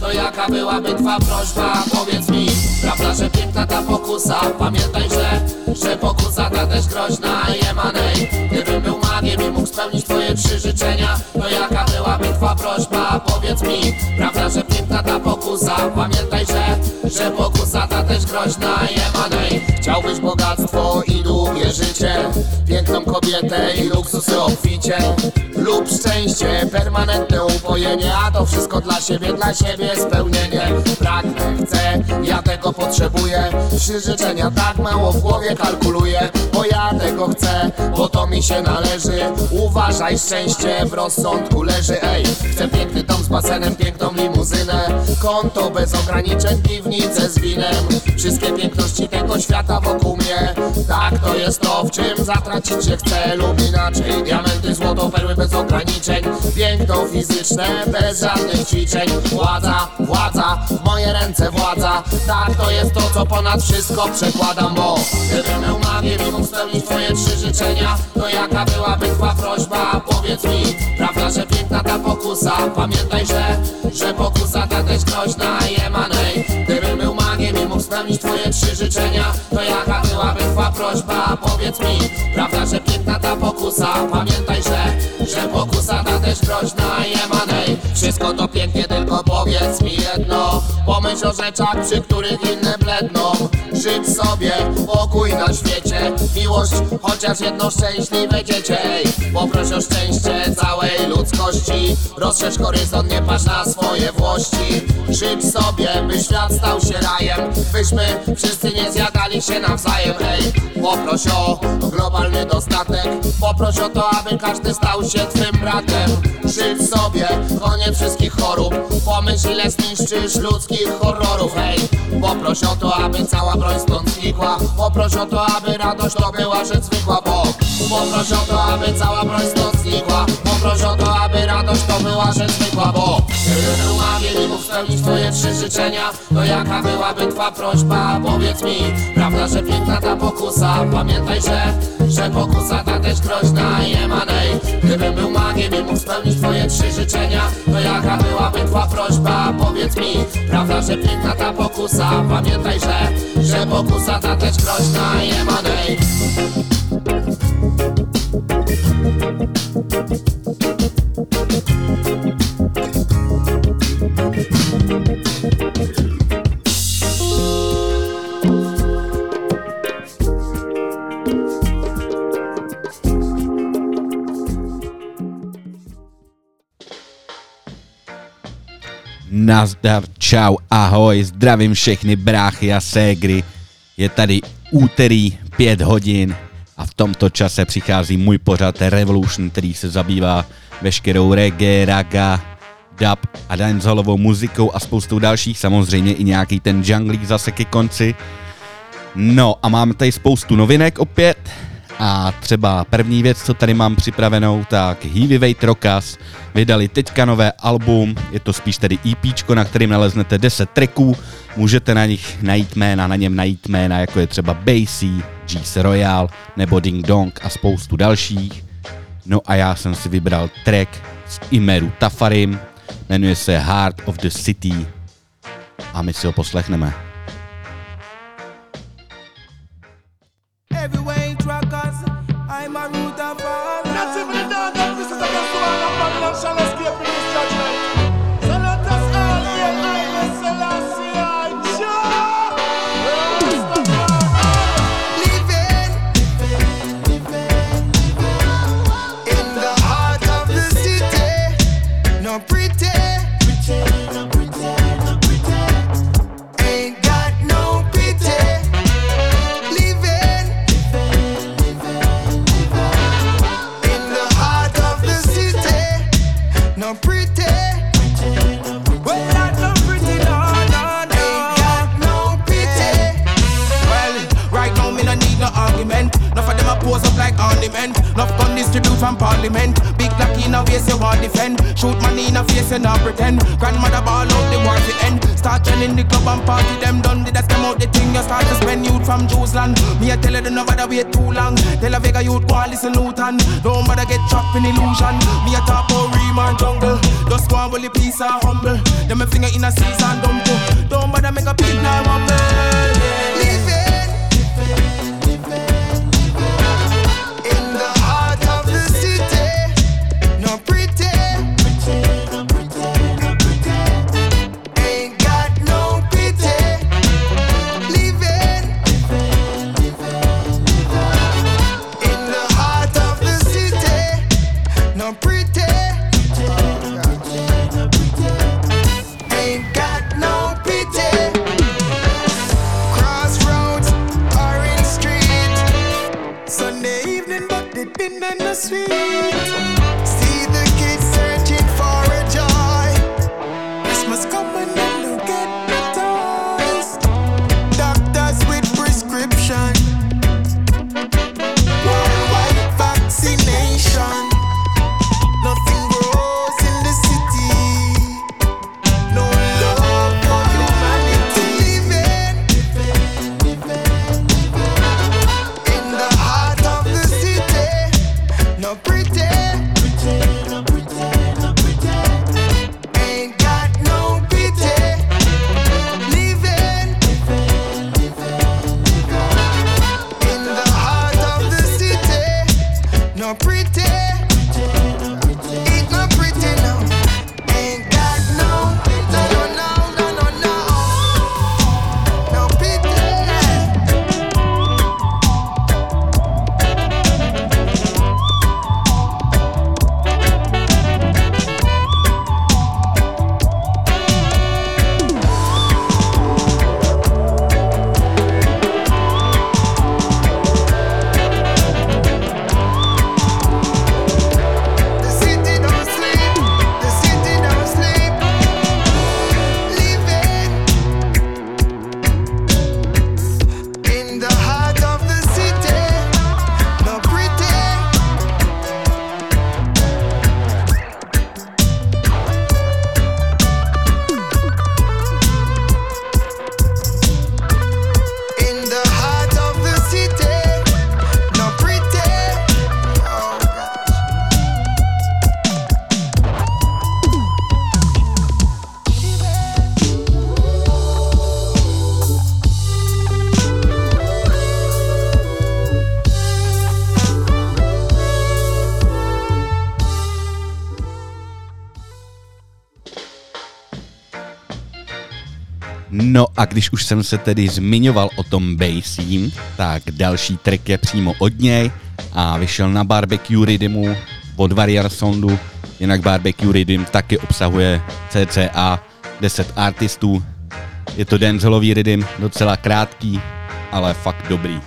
To jaka byłaby twa prośba, powiedz mi Prawda, że piękna ta pokusa? Pamiętaj, że, że pokusa ta też groźna Jemanej, gdybym był magiem i mógł spełnić twoje trzy życzenia To jaka byłaby twa prośba, powiedz mi Prawda, że piękna ta pokusa? Pamiętaj, że, że pokusa ta też groźna Jemanej, chciałbyś bogactwo i długie życie Piękną kobietę i luksusy obficie Lub szczęście, permanentne upojenie A to wszystko dla siebie, dla siebie spełnienie. Pragnę, chcę, ja tego potrzebuję. Trzy życzenia tak mało w głowie kalkuluję Bo ja tego chcę, bo to mi się należy. Uważaj, szczęście w rozsądku leży. Ej, chcę piękny dom z basenem, piękną limuzynę. Konto bez ograniczeń, piwnicę z winem. Wszystkie piękności tego świata wokół mnie. Tak to jest to, w czym zatracić się chcę. Lub inaczej Diamenty, złoto, perły bez ograniczeń. Piękno fizyczne, bez żadnych ćwiczeń. Władza, władza, w moje ręce władza. Tak to jest to, co ponad wszystko przekładam Bo gdybym miał magię mógł spełnić twoje trzy życzenia To jaka byłaby twa prośba, powiedz mi Prawda, że piękna ta pokusa? Pamiętaj, że, że pokusa ta też groźna Jemanej, gdybym był magiem i mógł spełnić twoje trzy życzenia To jaka byłaby twa prośba, powiedz mi Prawda, że piękna ta pokusa? Pamiętaj, też groźna Jemanej, wszystko to pięknie, tylko powiedz mi jedno. Pomyśl o rzeczach, przy których inne bledną. Żyć sobie, pokój na świecie. Miłość, chociaż jedno szczęśliwe dziecię. Poproś o szczęście całej ludzkości. Rozszerz horyzont, nie patrz na swoje włości. Żyć sobie, by świat stał się rajem. Byśmy wszyscy nie zjadali się nawzajem. Ej, poproś o globalny dostatek. Poproś o to, aby każdy stał się twym bratem Żyć sobie, koniec wszystkich chorób. Pomyśl ile zniszczysz ludzkich horrorów Hej, poproś o to, aby cała broń stąd znikła. Poproś o to, aby radość to była rzecz zwykła Bo poproś o to, aby cała broń stąd znikła. Poproś o to, aby radość to była rzecz zwykła Bo umawiał i mógł spełnić twoje trzy życzenia. To jaka byłaby twa prośba, powiedz mi. Prawda, że piękna ta pokusa? Pamiętaj, że, że pokusa ta też groźna Jemanej, gdybym był magiem i mógł spełnić twoje trzy życzenia. To jaka byłaby twa prośba, powiedz mi Prawda, że piękna ta pokusa? Pamiętaj, że, że pokusa ta też groźna Jemanej Nazdar, čau, ahoj, zdravím všechny bráchy a ségry. Je tady úterý 5 hodin a v tomto čase přichází můj pořad Revolution, který se zabývá veškerou reggae, raga, dub a dancehallovou muzikou a spoustou dalších, samozřejmě i nějaký ten junglík zase ke konci. No a máme tady spoustu novinek opět a třeba první věc, co tady mám připravenou, tak Heavyweight Rockers vydali teďka nové album, je to spíš tedy EP, na kterým naleznete 10 tracků, můžete na nich najít jména, na něm najít jména, jako je třeba Bassy, G's Royal nebo Ding Dong a spoustu dalších. No a já jsem si vybral track z Imeru Tafarim, jmenuje se Heart of the City a my si ho poslechneme. From parliament. Big lock in a waist, you want defend. Shoot money in a face, you not pretend. Grandmother ball out the war to end. Start training the club and party, them done. Did that come out the thing, you start to spend youth from Jerusalem. Me, I tell you, don't bother wait too long. Tell a Vega youth, go and listen Luton. Don't bother get trapped in illusion. Me, I about ream and jungle. Just go and bully peace and humble. Them a finger in a season, don't do. Don't bother make a pig now a když už jsem se tedy zmiňoval o tom Bassím, tak další track je přímo od něj a vyšel na Barbecue Rhythmu od Warrior Soundu. Jinak Barbecue Rhythm taky obsahuje cca 10 artistů. Je to dancehallový rhythm, docela krátký, ale fakt dobrý.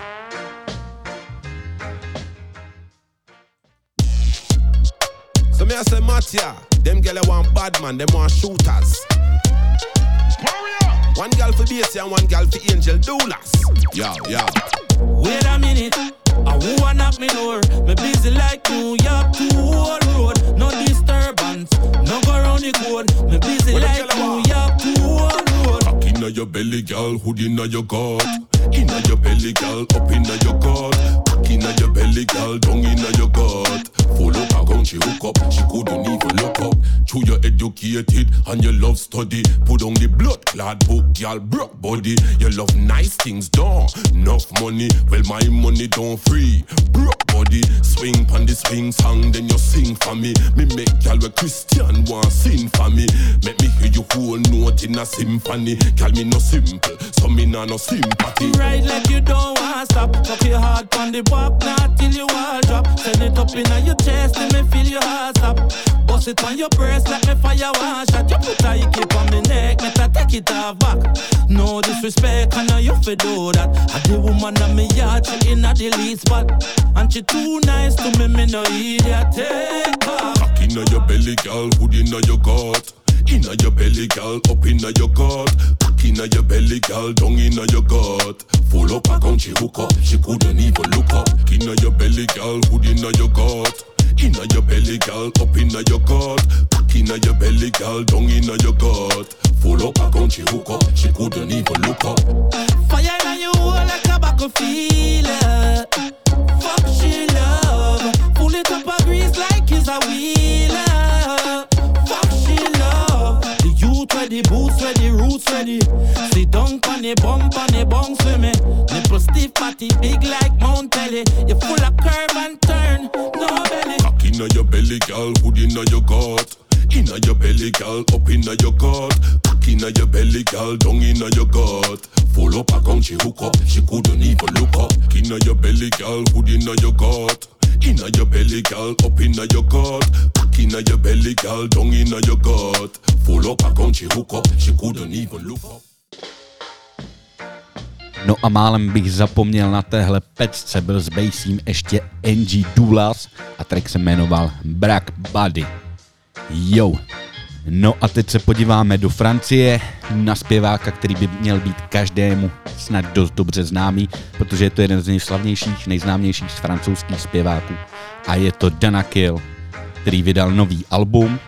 So say Mattia, them gyal want bad man, them want shooters. One girl for bass and one girl for angel doulas. Yo, yo. Wait a minute, I who a knock me door? Me busy like New York to old road. No disturbance, no go round the code. Me busy What the like hell New about? York to old road. Cock inna your belly, girl, hood inna your gut. Inna your belly, girl, up inna your gut. Cock inna your belly, girl, down inna your gut. Full up a gun, she hook up, she couldn't even look up. True, you educated and you love study. Put on the blood clad book, girl, broke body. You love nice things, don't enough money. Well, my money don't free. Broke body, swing pon the swing song, then you sing for me. Me make y'all with Christian want sing for me. Make me hear you whole note in a symphony. Call me no simple, so me nah no sympathy. Ride like you don't want stop. Fuck your heart on the walk, not till you all drop. Send it up in your chest, let me feel your heart stop. Bust it on your breast like me fire one shot. You put a hickey on me neck, me ta take it off back. No disrespect, I know you fi do that. I the woman on me yard, she in a the lead spot, and she too nice to me, me no idiot. Take off. Cock inna your belly, girl, hood inna your gut. Inna your belly, girl, up inna your gut. Cock inna your belly, girl, down inna your gut. Full up a gun, she hook up, she couldn't even look up. Inna your belly, girl, hood inna your gut. Inna your belly, girl, up inna your gut. Cock inna your belly, girl, down inna your gut. Full up account, she hook up. She couldn't even look up. Fire your hole like a back of feeler. Fuck she love. Pull it up a grease like it's a wheeler. The youth ready, boots ready, roots ready. Sit down on the bump on the bounce with me. Nipple stiff, body big like Mount Telly. You full of curve and turn, no belly. Cock inna your belly, girl, hood inna your gut. Inna your belly, girl, up inna your gut. Cock inna your belly, girl, down inna your gut. Full up account, she hook up. She couldn't even look up. Inna your belly, girl, hood inna your gut. Inna your belly, girl, up inna your gut. Cock inna your belly, girl, down inna your gut. Full up account, she hook up. She couldn't even look up. No a málem bych zapomněl na téhle pecce, byl s basím ještě NG Dulas a track se jmenoval Black Buddy. Jo. No a teď se podíváme do Francie na zpěváka, který by měl být každému snad dost dobře známý, protože je to jeden z nejslavnějších, nejznámějších z francouzských zpěváků. A je to Dana Kill, který vydal nový album,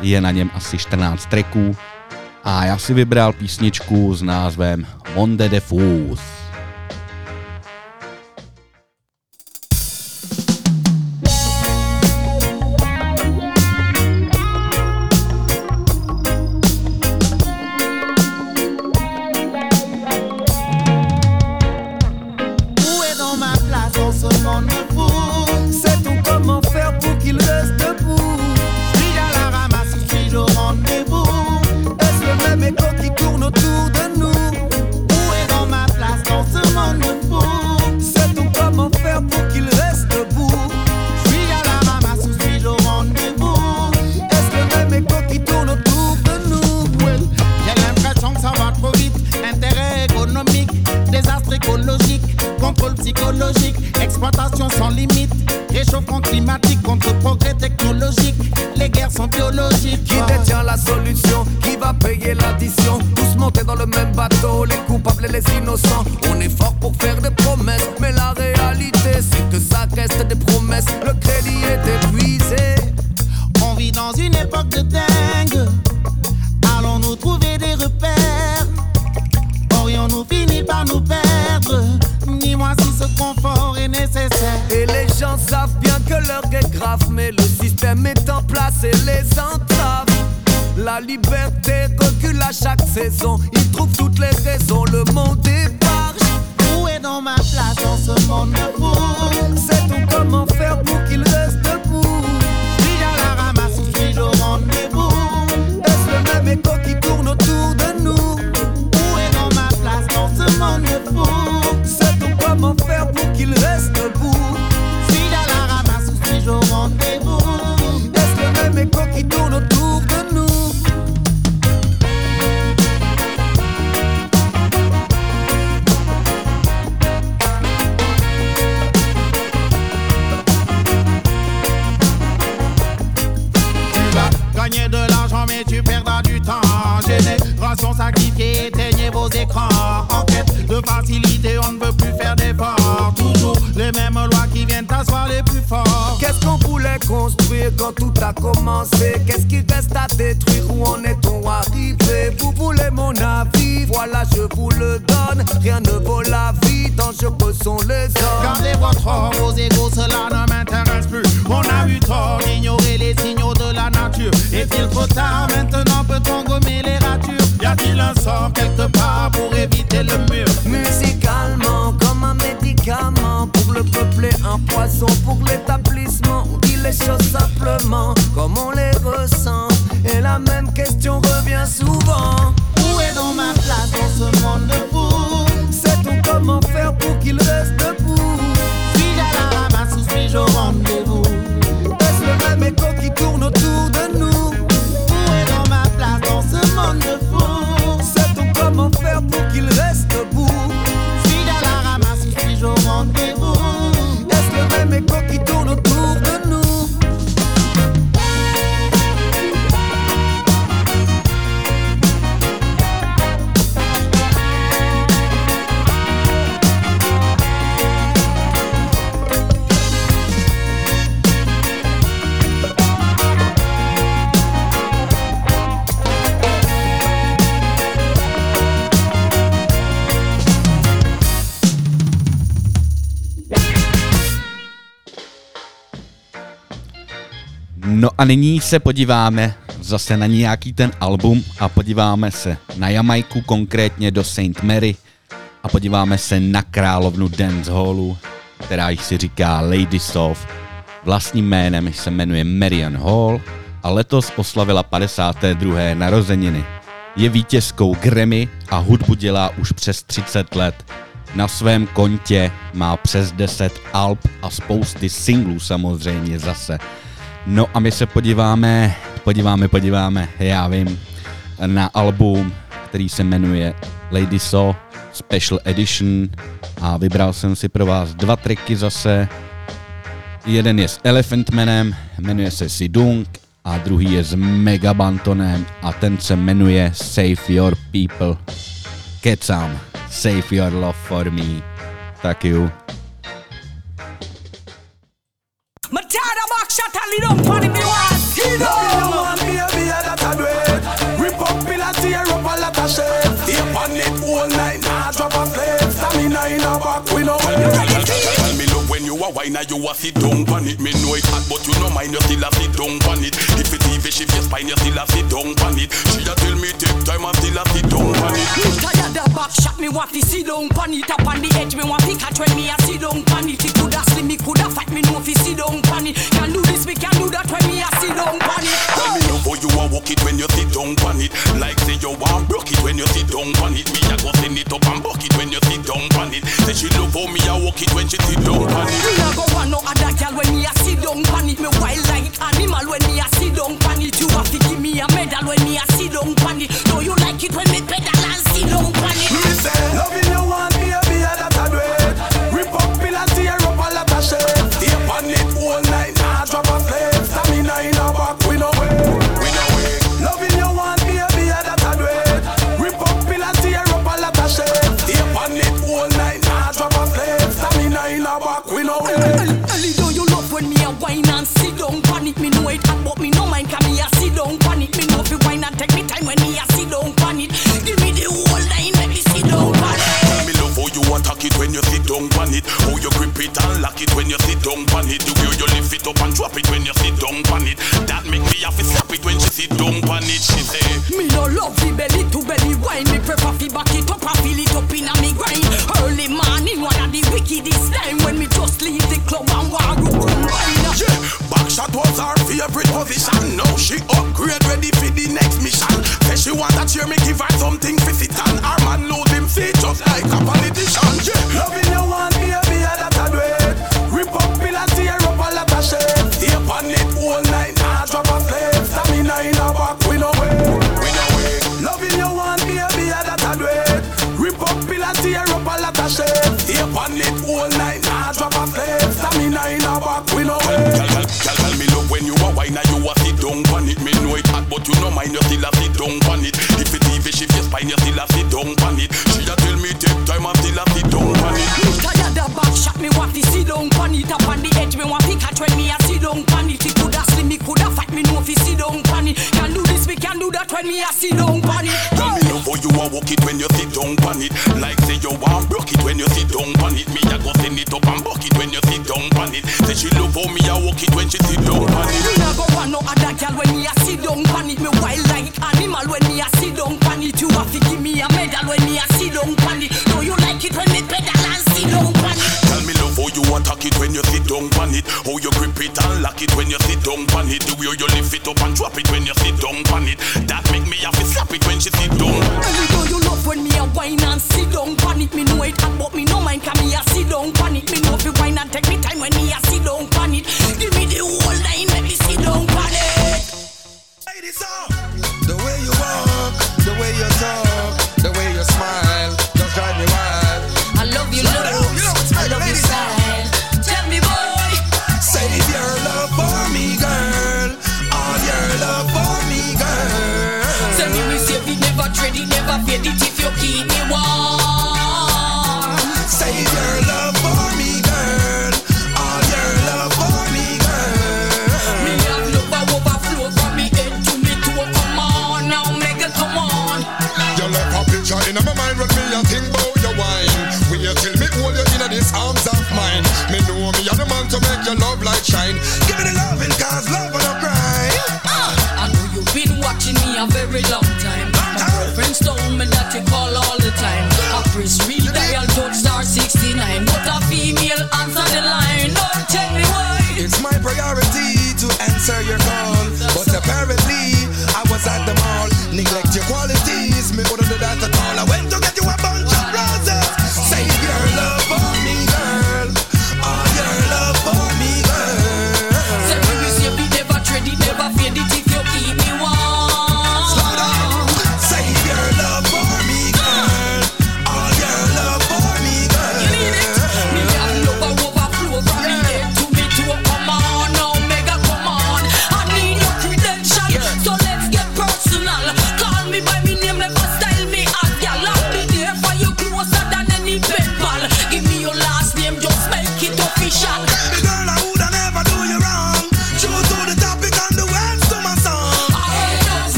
je na něm asi 14 tracků a já si vybral písničku s názvem Monde de Fous. Grave, mais le système est en place et les entrave. La liberté recule à chaque saison. Ils trouvent toutes les raisons, le monde épargne. Où est dans ma place dans ce monde fou Sait-on comment faire pour a commencé Qu'est-ce qui reste à détruire? Où en est-on arrivé? Vous voulez mon avis? Voilà, je vous le donne. Rien ne vaut la vie, dangereux sont les hommes. Gardez votre or, vos égaux, cela ne m'intéresse plus. On a eu tort d'ignorer les signaux de la nature. Est-il trop tard? Maintenant peut-on gommer les ratures? Y a-t-il un sort quelque part pour éviter le mur? Musicalement, comme un médicament pour le peuple et un poison pour l'établissement. Les choses simplement comme on les ressent. Et la même question revient souvent. Où est dans ma place dans ce monde a nyní se podíváme zase na nějaký ten album a podíváme se na Jamajku, konkrétně do St. Mary a podíváme se na královnu dancehallu, která jich si říká Lady Soft. Vlastním jménem se jmenuje Marian Hall a letos oslavila 52. narozeniny. Je vítězkou Grammy a hudbu dělá už přes 30 let. Na svém kontě má přes 10 alb a spousty singlů samozřejmě zase. No a my se podíváme, podíváme, podíváme, já vím, na album, který se jmenuje Lady So Special Edition a vybral jsem si pro vás dva triky zase. Jeden je s Elephant Manem, jmenuje se Sidung a druhý je s Megabantonem a ten se jmenuje Save Your People. Kecam, Save Your Love For Me. Tak jo. My tired of back shot and lead up on one. You know, that I do it. Rip up pillar, tear up a lot of shit. Stay on it all night, nah, drop a slave. Stamina in a back, we know when you ready. Wine and you a sit down pan it. Me know it hot, but you no mind you still a sit down pan it. If it even shift your spine, you still a sit down pan it. She a tell me take time and still a sit down pan it. Me tired of back shot, me want to sit down pan it up on the edge. Me want to catch when me a sit down pan it. It coulda slim, me coulda fat, me know fi sit down pan it. Can do this, we can do that when me a sit down pan it. Tell me love how you a walk it when you sit down pan it. Like say you want broke it when you sit down pan it. Me a go send it up and buck it when you sit down pan it. Say she love how me a walk it when she sit down pan it. Go want no other girl when me a sit down pan it. Me wild like animal when me a sit down pan it. You have to give me a medal when me a sit down pan it. Know you like it when me pedal and sit down pan it. Me say, loving you want it? Me know it but me no mind 'cause me a sit down pan it. Me know fi wine and take me time when me a sit down pan it. Give me the whole line, let me sit down pan it. Tell me love how you attack it when you sit down pan it. How you grip it and lock it when you sit down pan it. The way you lift it up and drop it when you sit down pan it. That make me have to slap it when she sit down pan it. She say. Me no love the belly favorite position. Now she upgrade, ready for the next mission. Say she want that cheer, me give her something for sit on. Her man lose him seat just like a politician. Yeah, loving you want sit down pan it. Tell me how you a walk it when you sit down pan it. Like say you want broke it when you sit down pan it. Me a go send it up and buck it when you sit down pan it. Say she love how me a walk it when she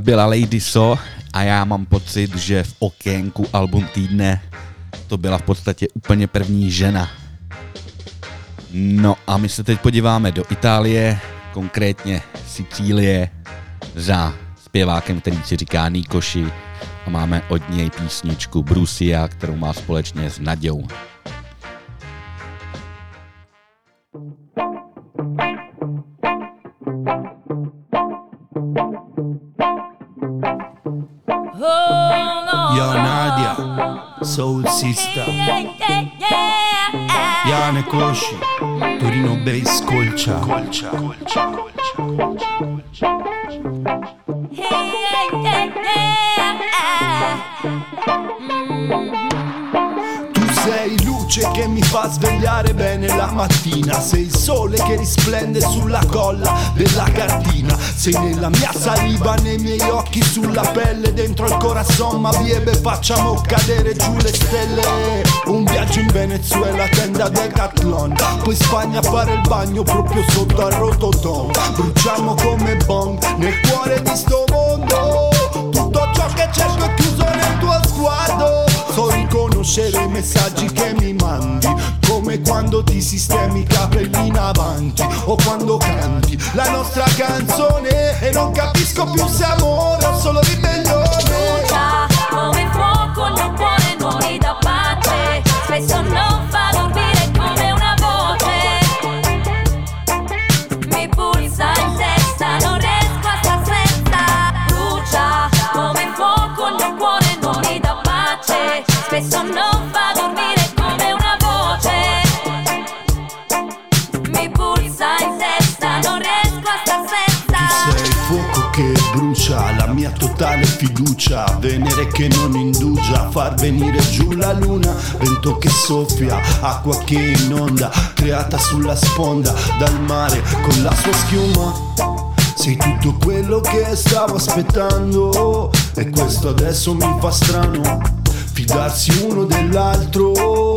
Tohle byla Lady So a já mám pocit, že v okénku album týdne to byla v podstatě úplně první žena. No a my se teď podíváme do Itálie, konkrétně Sicílie, za zpěvákem, který si říká Nikoši a máme od něj písničku Brusia, kterou má společně s Nadějou. Soul Sister Iane Cosci Torino Bass Colcia Colcia Colcia Colcia Colcia. Colcia Colcia Colcia che mi fa svegliare bene la mattina. Sei il sole che risplende sulla colla della cartina Sei nella mia saliva, nei miei occhi, sulla pelle Dentro il corazon, ma biebe facciamo cadere giù le stelle. Un viaggio in Venezuela, tenda Decathlon. Poi Spagna a fare il bagno proprio sotto al rototom Bruciamo come bong nel cuore di sto mondo. Tutto ciò che cerco è chiuso nel tuo sguardo So riconoscere i messaggi che mi mandi. Come quando ti sistemi i capelli in avanti O quando canti la nostra canzone. E non capisco più se amore o solo ribellione. Brucia come fuoco mio cuore non mi dà pace spesso non fa brucia, la mia totale fiducia. Venere che non indugia, far venire giù la luna. Vento che soffia, acqua che inonda Creata sulla sponda dal mare con la sua schiuma. Sei tutto quello che stavo aspettando E questo adesso mi fa strano Fidarsi uno dell'altro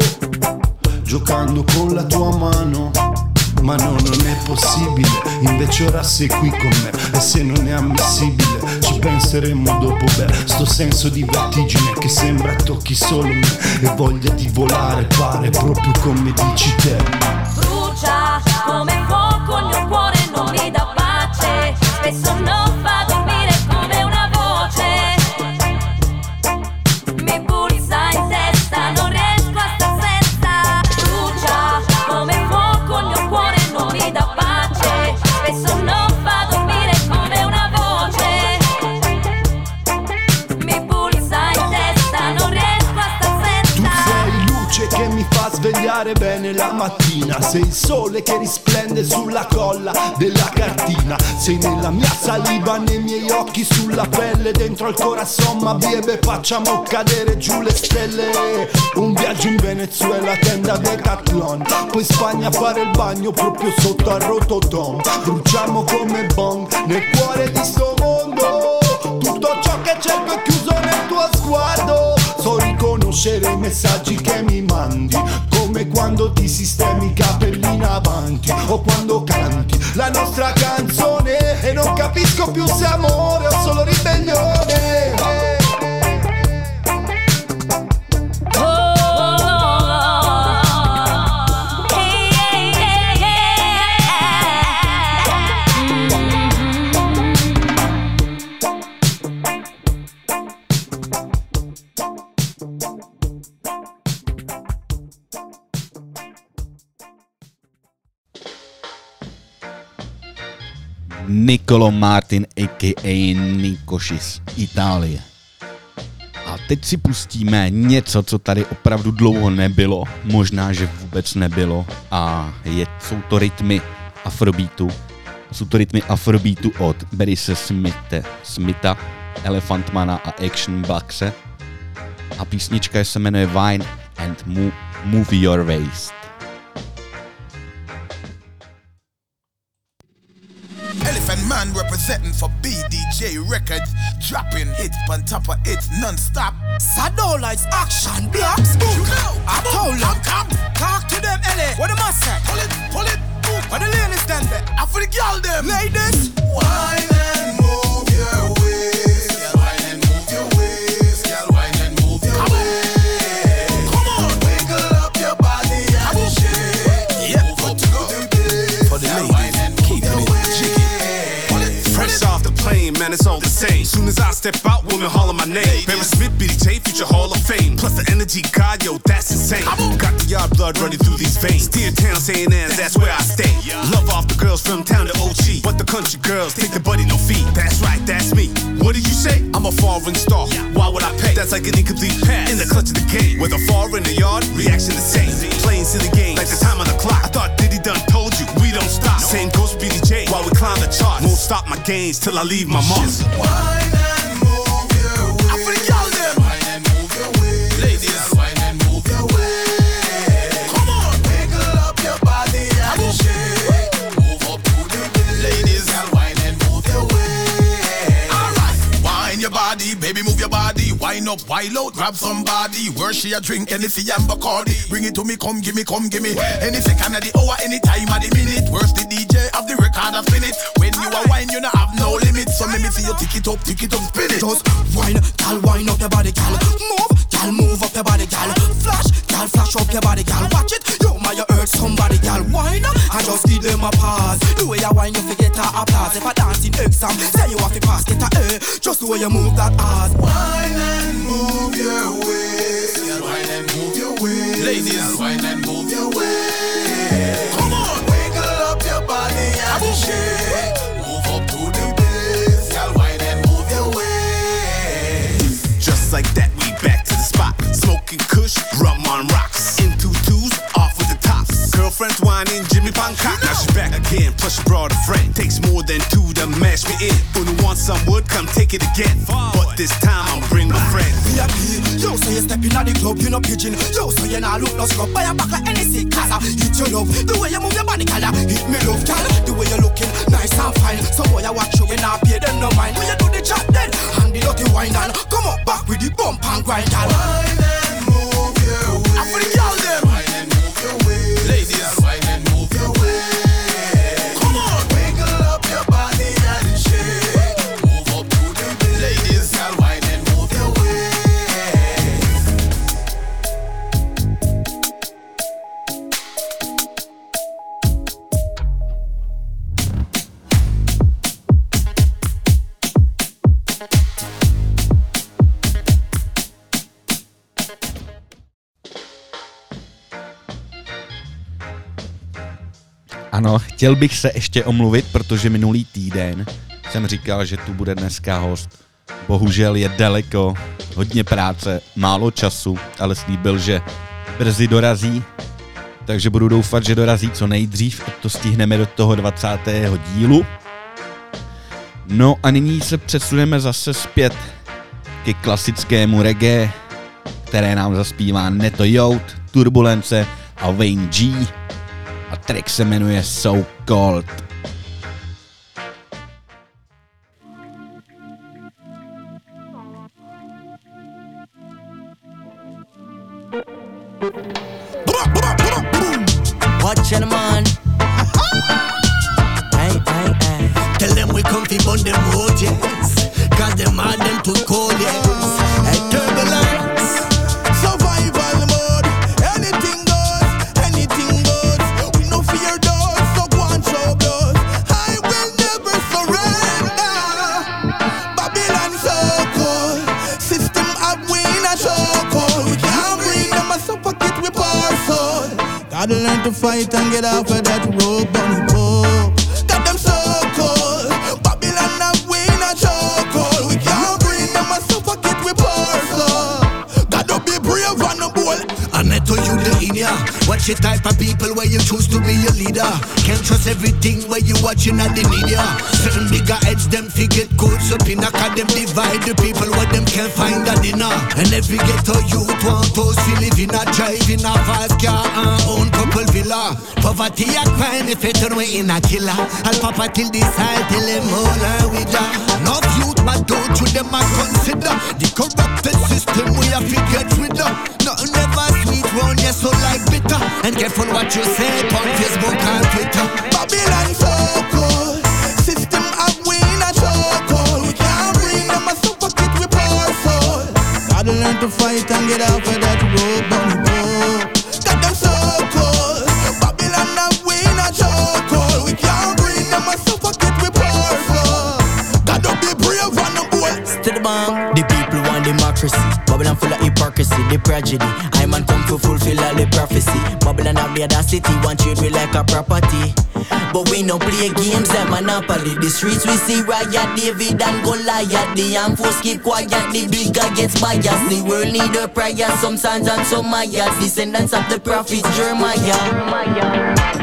Giocando con la tua mano ma no, non è possibile, invece ora sei qui con me. E se non è ammissibile, ci penseremo dopo Beh, sto senso di vertigine che sembra tocchi solo me. E voglia di volare pare proprio come dici te. Brucia come fuoco il mio cuore non mi dà pace. Spesso non la mattina Sei il sole che risplende sulla colla della cartina. Sei nella mia saliva, nei miei occhi, sulla pelle Dentro al corazon, ma biebe facciamo cadere giù le stelle. Un viaggio in Venezuela, tenda Decathlon. Poi Spagna a fare il bagno proprio sotto al rototom Bruciamo come bong nel cuore di sto mondo. Tutto ciò che cerco è chiuso nel tuo sguardo. So riconoscere i messaggi che mi mandi Come quando ti sistemi i capelli in avanti O quando canti la nostra canzone. E non capisco più se amore o solo ribellione Nicolo Martin a.k.a. Nikoši z Itálie. A teď si pustíme něco, co tady opravdu dlouho nebylo, možná, že vůbec nebylo a je, jsou to rytmy afrobeatu. Jsou to rytmy afrobeatu od Berise Smithe, Smitha, Elephantmana a Action Buckse. A písnička se jmenuje Wine and Move, move Your Waist. Representing for BDJ Records, dropping hits on top of hits non-stop. Sado lights action, black spook. I told them, come, talk to them, Ellie. What am I say? Pull it, pull it, move. What the ladies stand there? I for the girl them. Ladies, Wine man, it's all the same. Soon as I step out, women holler my name. Barry Smith, BDJ, future Hall of Fame. Plus the energy, God, yo, that's insane. I got the yard blood running through these veins. Dear town, St. Anne's, that's where I stay. Love off the girls from town to OG. But the country girls take the buddy, no fee. That's right, that's me. What did you say? I'm a foreign star. Why would I pay? That's like an incomplete pass. In the clutch of the game. With a far in the yard, reaction the same. Playing silly games, like the time on the clock. I thought Diddy done told you, stop. Same goes BDJ while we climb the charts. Won't stop my gains till I leave my mark. Wine up, wild out, grab somebody. Where she a drink, Hennessy and Bacardi. Bring it to me, come give me, come give me. Any second of the hour, any time of the minute. Where's the DJ of the record of spin it? When you are wine, you not have no limit. So let me see you tick it up, tick it up, spin it. just wine, gal, wine up your body, gal. Move, gal, move up your body, gal. Flash, gal, flash up your body, gal. Watch it, yo, my, you hurt somebody, gal. Wine, I just give them a pass. The way you wine, you forget a applause. If I dance in exam, say you have to pass, get a A. Just the way you move that ass. Wine and move your waist. Wine and move your waist. Ladies, wine and move your waist. Come on, wiggle up your body and shake. Move up to the bass. Girl, wine and move your waist. Just like that, we back to the spot. Smoking kush, rum on rocks. In two Girlfriend's whining, Jimmy Bangkok. Now she's back again, plus she brought a friend. Takes more than two to mash me in. Who want some wood, come take it again. But this time I'm bring my friend. VIP. Yo, so you step in at the club, you no pigeon. Yo, so you not look no scrub. Buy a back like any sick color. Hit your love, the way you move your body color. Hit me love, girl. The way you looking, nice and fine. Some boy I watch you, we not pay them no mind. When you do the job, then hand the lucky wine and come up back with the bump and grind, girl. Wine and move your waist. Ano, chtěl bych se ještě omluvit, protože minulý týden jsem říkal, že tu bude dneska host. Bohužel je daleko, hodně práce, málo času, ale slíbil, že brzy dorazí, takže budu doufat, že dorazí co nejdřív, to stihneme do toho 20. dílu. No a nyní se přesuneme zase zpět ke klasickému reggae, které nám zaspívá Neto Youth, Turbulence a Wayne G. A track se jmenuje So Cold. Tell them we come fi burn them road, yes. Cause them hard to fight and get off of that rope, bunny Watch the type of people where you choose to be your leader. Can't trust everything where you watching at the media. Certain bigger heads, them figure good, so pinnacle them divide the people where them can't find a dinner. And every ghetto youth want those feel live in a drive in a fast car and own couple villa. Poverty a crime if it turn way in a killer. I'll papa till this side till them all are with ya. Enough youth, but don't you them a consider the corrupted system we have to get rid of. Nothing ever so like bitter. And careful what you say on Facebook and Twitter. No play games like Monopoly. The streets we see riot, David and Goliath. The armed force keep quiet, the bigger gets biased. The world need a prayer, some signs and some mayas. Descendants of the prophets, Jeremiah. Babylon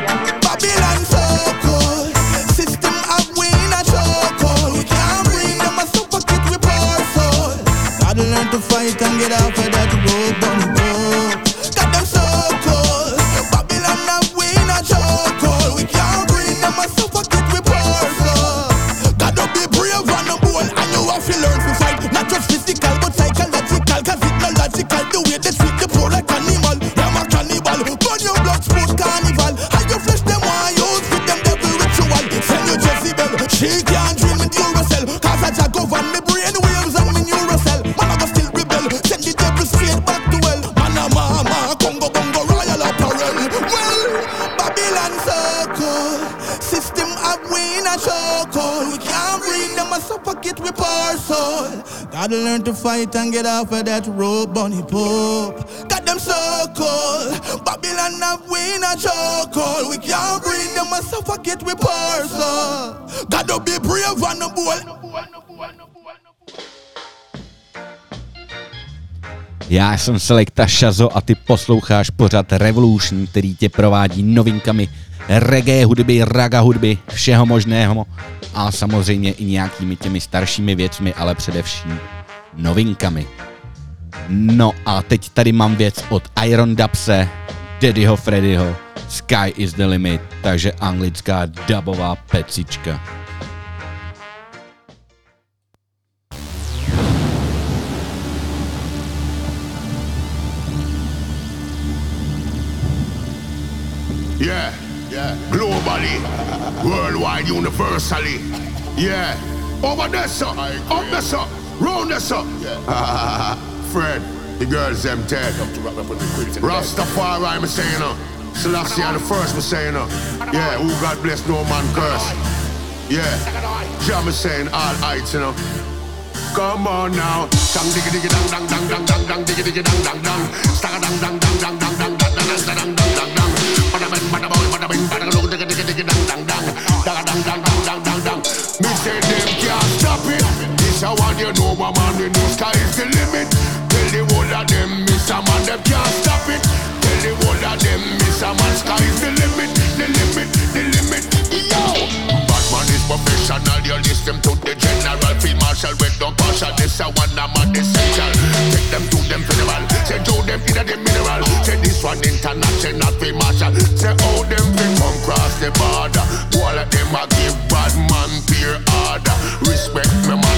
fight and get off of that road, bunny pope. Got them circle. Babylon of win a chokehold. We can't bring them a suffocate with parcel. Gotta be brave and a bold. Já jsem Selekta Šazo a ty posloucháš pořad Revolution, který tě provádí novinkami reggae hudby, raga hudby, všeho možného a samozřejmě i nějakými těmi staršími věcmi, ale především novinkami. No a teď tady mám věc od Iron Dubse, Daddyho Freddyho, Sky is the limit, takže anglická dubová pecička. Yeah, yeah. Globally, worldwide, universally. Yeah. Over there, sir. Up there, sir. Round there, sir. Yeah. Fred, the girls them dead. Rastafari, me saying uh. Selassie the first, me saying uh. Yeah, who God bless, no man curse. Yeah. Jah me saying all heights, you know. Come on now. Dang diggy diggy dang dang dang dang dang dang diggy diggy dang dang dang. Stagga dang dang dang dang dang dang dang dang dang dang dang dang dang. Bada bing bada boy bada bing bada look diggy diggy diggy dang dang dang. Stagga dang dang dang dang dang dang. Me say them can't stop it. This a one you know, my man. The new sky is the limit. Tell the whole of them, Mr. Man, them can't stop it. Tell the whole of them, Mr. Man, sky is the limit, the limit, the limit. Yo. Batman is professional, you listen to the general field marshal with no partial. This a one a man essential. Take them to them funeral, say to them in the mineral. Say this one international field marshal. Say how them fi come cross the border. All of them a give bad man peer order. Respect me mother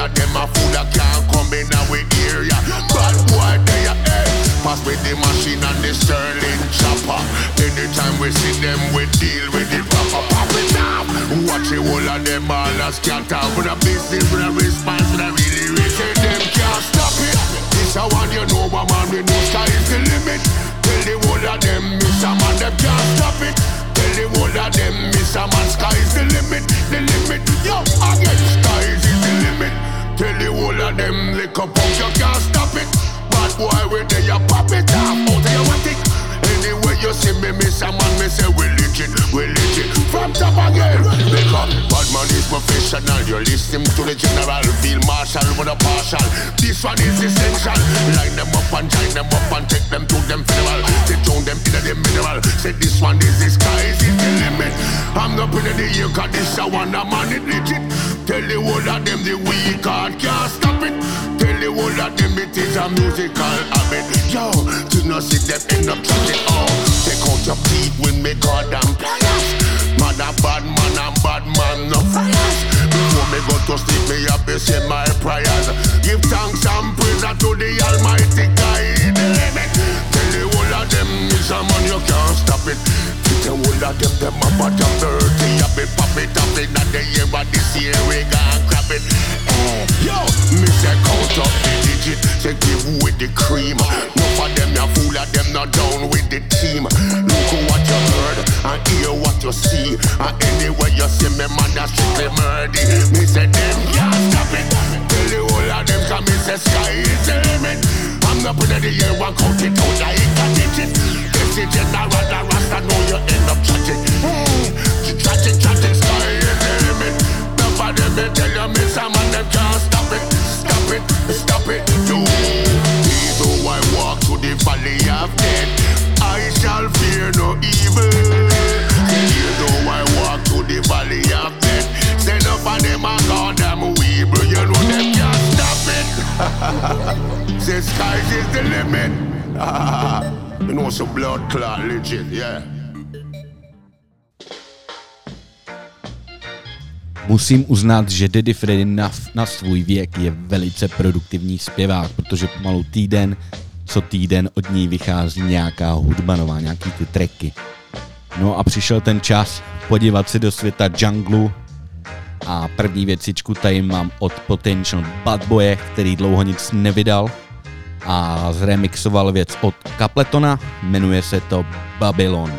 Of them a fool that can't come in our area. Bad boy they a eh? hey. Pass with the machine and the sterling chopper. Anytime we see them, we deal with it proper. Pop it up. Watch the whole of them all a scatter. With a business, with a response, with a really. Say them can't stop it. This a one you know, my man. We know sky is the limit. Tell the whole of them, Mr. Man, them can't stop it. Tell the whole of them, Mr. Man, sky is the limit, the limit. Yo, again, Tell the whole of them, lick up, you can't stop it. Bad boy, we there, you pop it off. Out of your what it. Anyway, you see me, miss a man, me say we legit, we legit. From top again, because bad man is professional. You listen to the general, feel marshal with a partial. This one is essential. Line them up and join them up and take them to them funeral. They tune them in the mineral. Say this one is the sky is the limit. I'm not in the year, cause this a one a man it legit. Tell the whole of them the weak heart can't stop it. Tell the whole of them it is a musical habit. Yo, to not see them end up chatting. Oh, take out your teeth when me goddamn pliers. Man a bad man and bad man no fires. Before me go to sleep, me have to say my prayers. Give thanks and praise to the Almighty God. Them is a man you can't stop it. Tell the whole of them them a bottom dirty. A bit pop it up in the year, but this year we gon' grab it. Eh, yo, me say count up the digit. Say give with the cream. No for them ya fool of them not down with the team. Look what you heard and hear what you see. And anyway you see me man that's strictly murder. Me say them can't stop it. Tell the whole of them come me say sky is the limit. I'm not putting the year one count it out a. This is general the rasta know you end up chatting. Hey, chatting, chatting, sky is the limit. Enough of them me tell you me some of them can't stop it. Stop it, stop it. Do. Though I walk through the valley of death, I shall fear no evil. Though I walk through the valley of death, say enough of them a goddamn weeble. You know them can't stop it. Say skies is the limit. you know some blood clot legit, yeah. Musím uznat, že Daddy Freddy na, na svůj věk je velice produktivní zpěvák, protože pomalu týden, co týden od ní vychází nějaká hudba nová, nějaký ty tracky. No a přišel ten čas podívat se do světa junglu a první věcičku tady mám od Potential Bad Boye, který dlouho nic nevydal a zremixoval věc od Kapletona, jmenuje se to Babylon.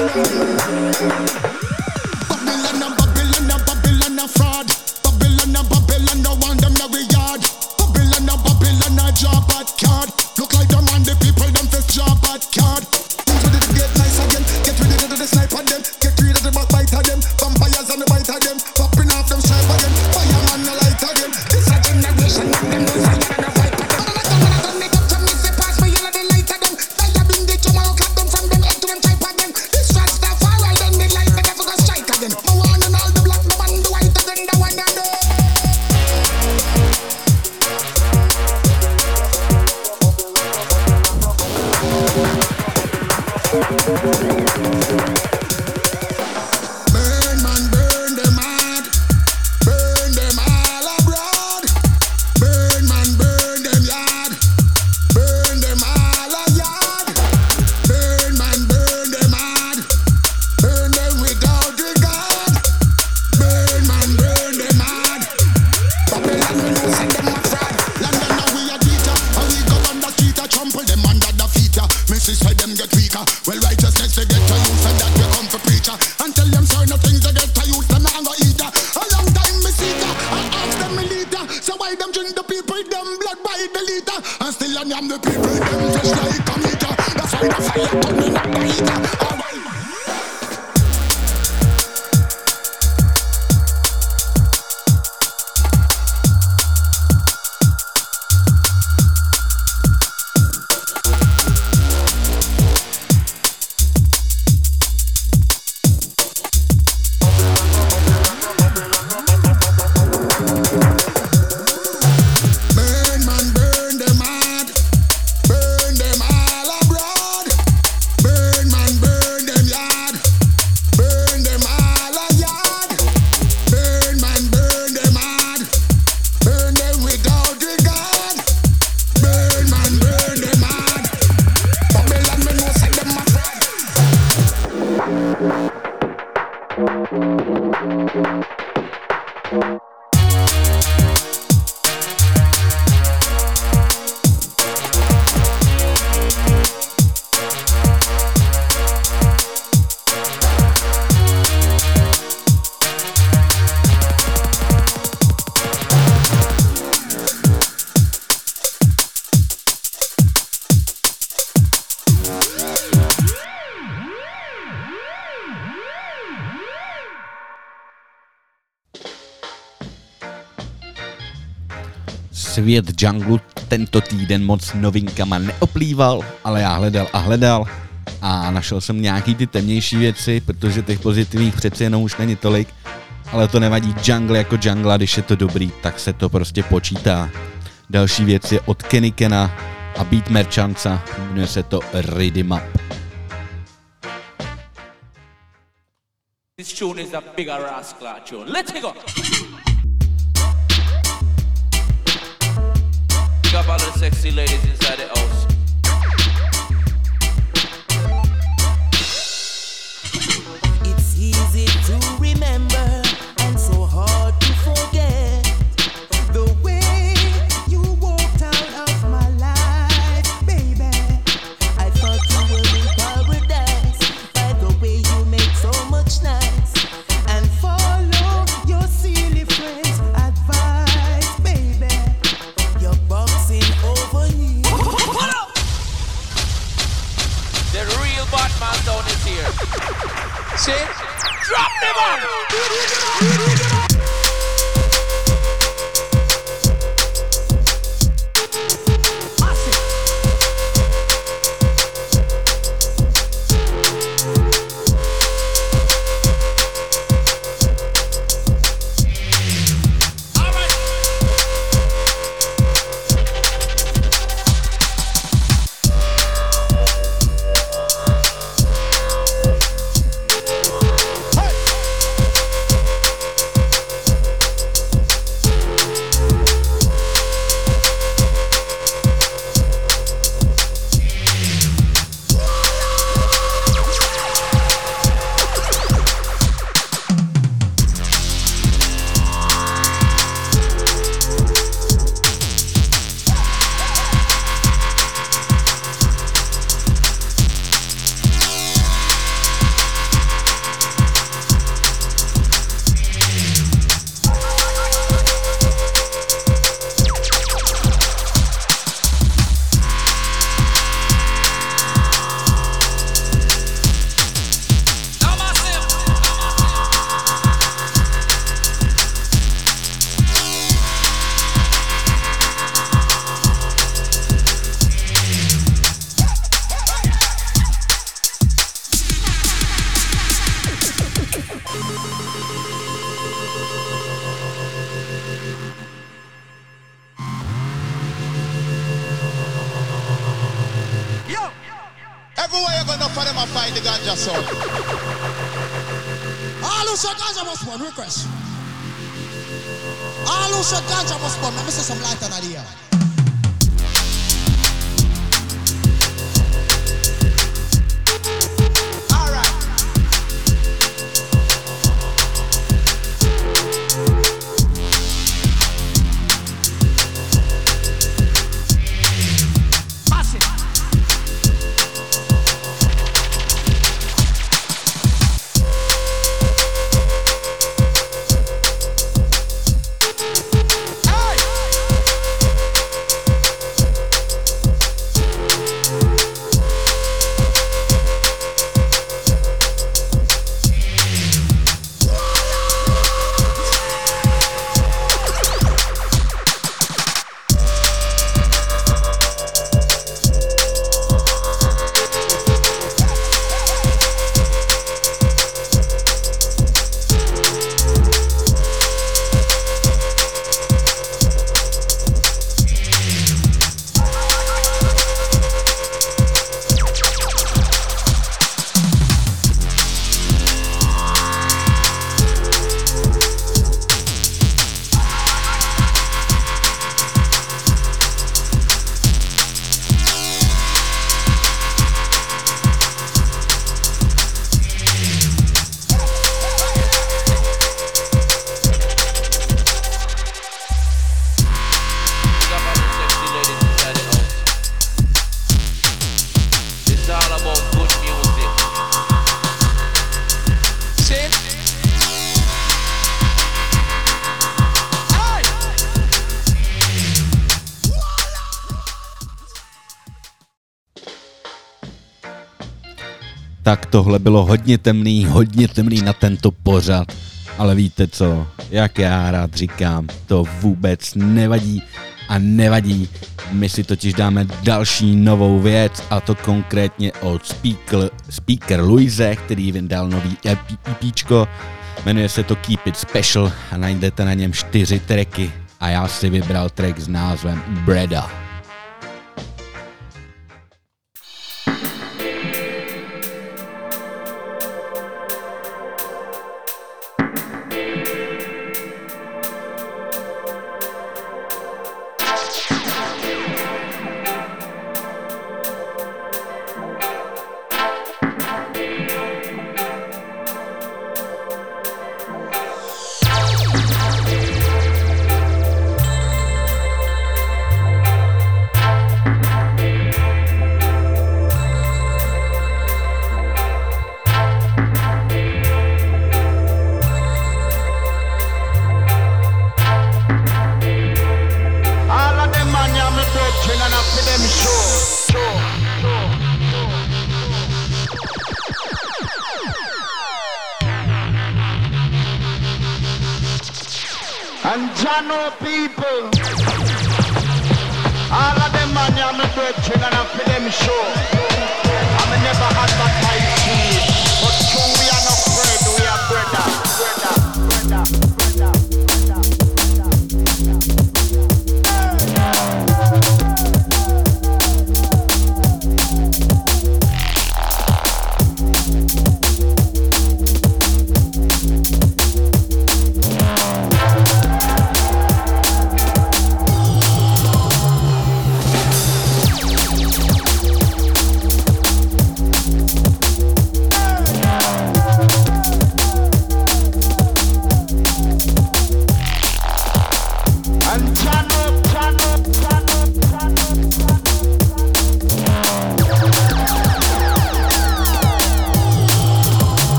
Babylon, svět junglu tento týden moc novinkama neoplýval, ale já hledal a hledal a našel jsem nějaký ty temnější věci, protože těch pozitivních přeci jenom už není tolik, ale to nevadí, jungle jako jungle, když je to dobrý, tak se to prostě počítá. Další věc je od Kenikena a Beat Merchantsa, jmenuje se to Rhythm Up. This tune is a bigger rascal tune. Let's go. Up all the sexy ladies inside the house. It's easy to remember Batman sound is here. See? Drop them on! Say ganja must burn, request. Who say ganja must burn, let me see some light on the air. Tak tohle bylo hodně temný, hodně temný na tento pořad. Ale víte co, jak já rád říkám, to vůbec nevadí. a nevadí. My si totiž dáme další novou věc a to konkrétně od Speaker, Speaker Luise, který vydal nový EP, EPčko. Jmenuje se to Keep It Special a najdete na něm čtyři tracky a já si vybral track s názvem Breda.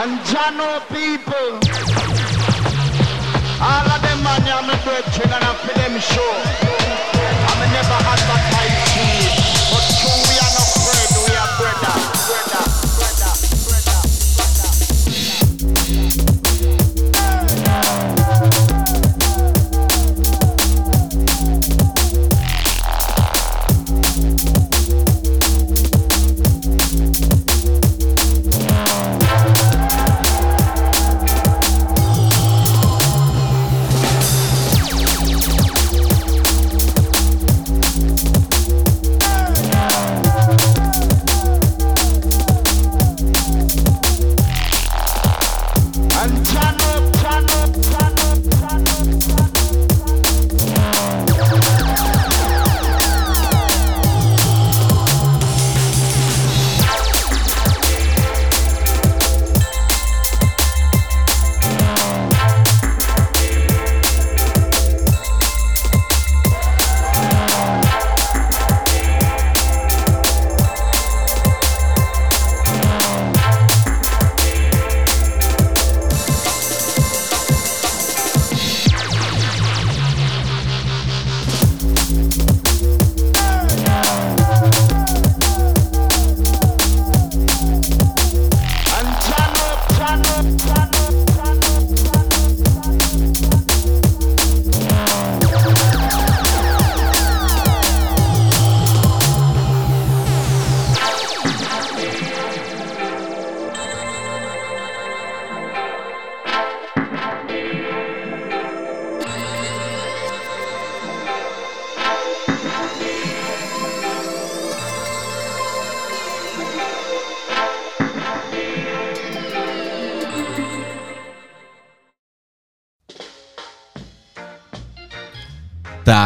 And Jano people, all of them man, yeah, me brethren, and after them show. I me never advertise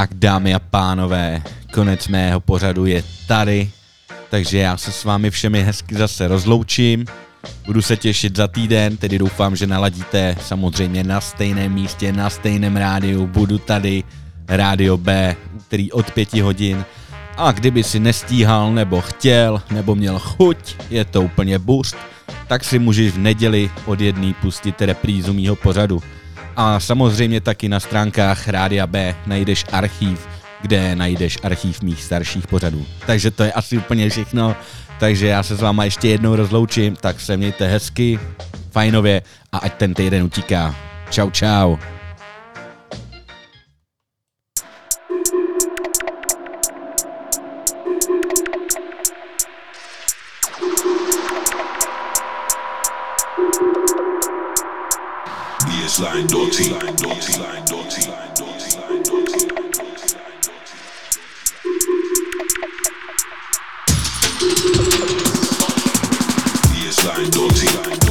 Tak, dámy a pánové, konec mého pořadu je tady, takže já se s vámi všemi hezky zase rozloučím. Budu se těšit za týden, tedy doufám, že naladíte samozřejmě na stejném místě, na stejném rádiu. Budu tady, rádio B, který od pěti hodin. A kdyby si nestíhal, nebo chtěl, nebo měl chuť, je to úplně boost, tak si můžeš v neděli od jedný pustit reprízu mýho pořadu. A samozřejmě taky na stránkách Rádia B najdeš archív, kde najdeš archív mých starších pořadů. Takže to je asi úplně všechno. Takže já se s váma ještě jednou rozloučím, tak se mějte hezky, fajnově a ať ten týden utíká. Čau, čau. Baseline dirty, dirty, dirty, dirty, dirty. Baseline dirty, dirty,